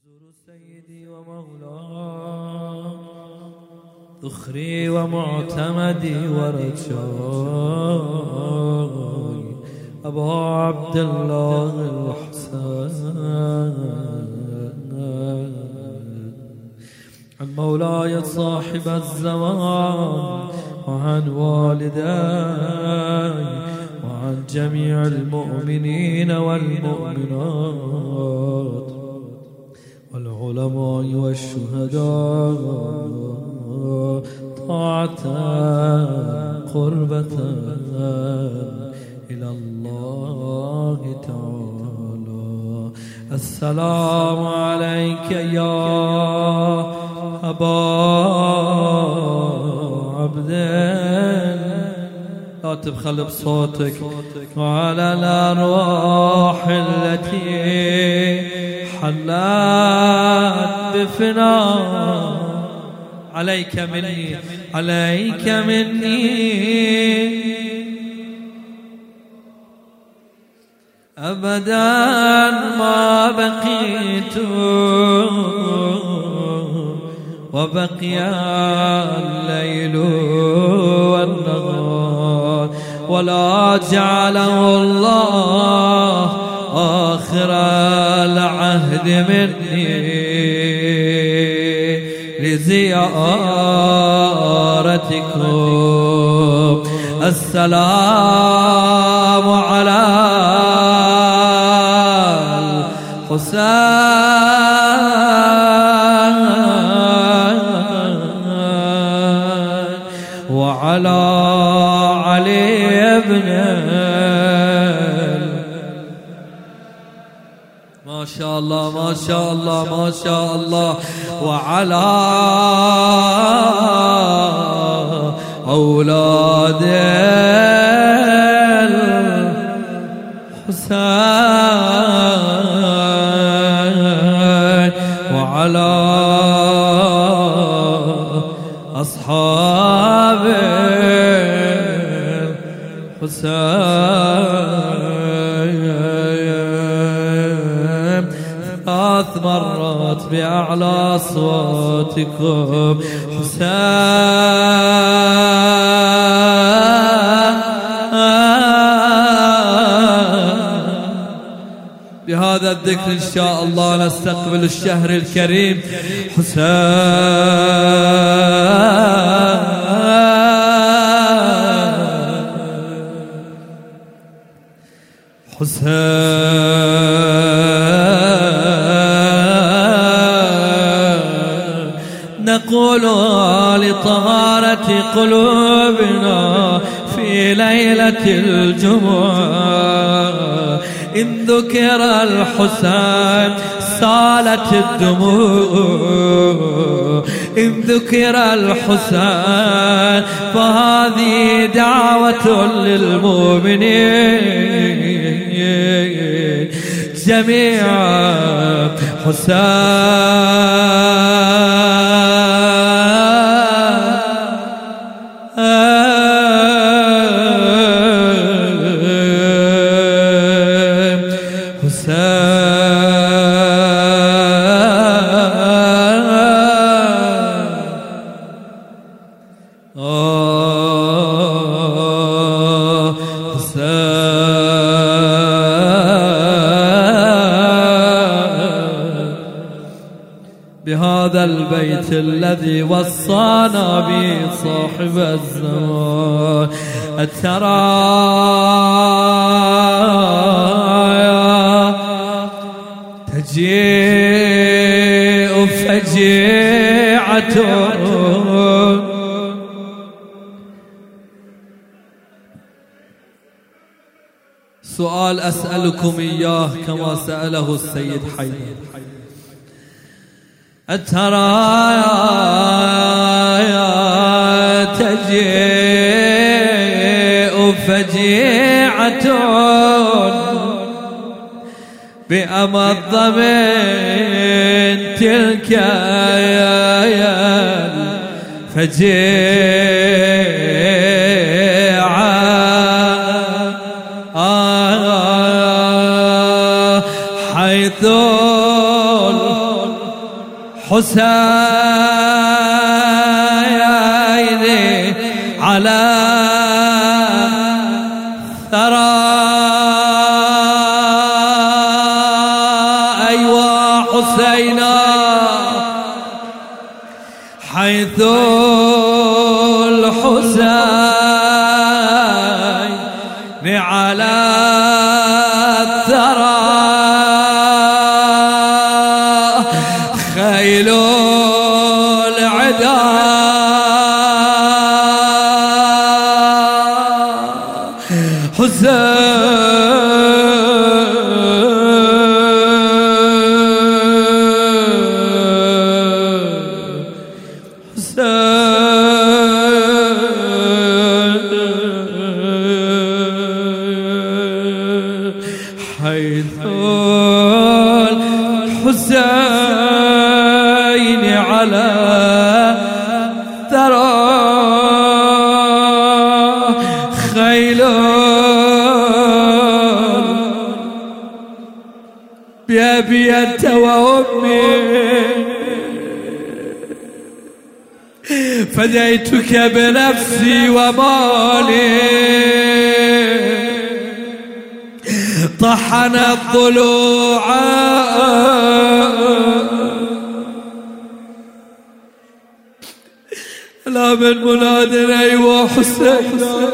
أزور سيدي ومولاي ذخري ومعتمدي ورجاي أبا عبد الله الحسين عن مولاي صاحب الزمان وعن والداي وعن جميع المؤمنين والمؤمنات. والعلماء والشهداء طاعة قربة إلى الله تعالى. السلام عليك يا أبا عبد. لا تبخل بصوتك. وعلى الأرواح التي حلت بفناء عليك مني عليك مني. أبدا ما بقيت. وبقي الليل والنهار. ولا جعله الله آخر العهد مني لزيارتكم. السلام على الحسين وعلى علي بن ما شاء الله ما شاء الله ما شاء الله وعلى أولاد الحسين. وعلى أصحاب الحسين. بأعلى صوتكم. بهذا الذكر إن شاء الله نستقبل الشهر الكريم. حسين. حسين. لطهارة قلوبنا في ليلة الجمعة. إن ذكر الحسين سالت الدموع. إن ذكر الحسين فهذه دعوة للمؤمنين. جميعا حسين بهذا البيت الذي وصانا به صاحب الزمان. الترايا تجيء فجيعة. سؤال أسألكم إياه كما سأله السيد حيدر الترايا تجيء فجيعة بأمض من تلك فجيعة حسين على ثرى أيوا حسينا حيث الحسين على فديتك بنفسي ومالي. طحن الضلوع. لا من مناد أيوه حسين.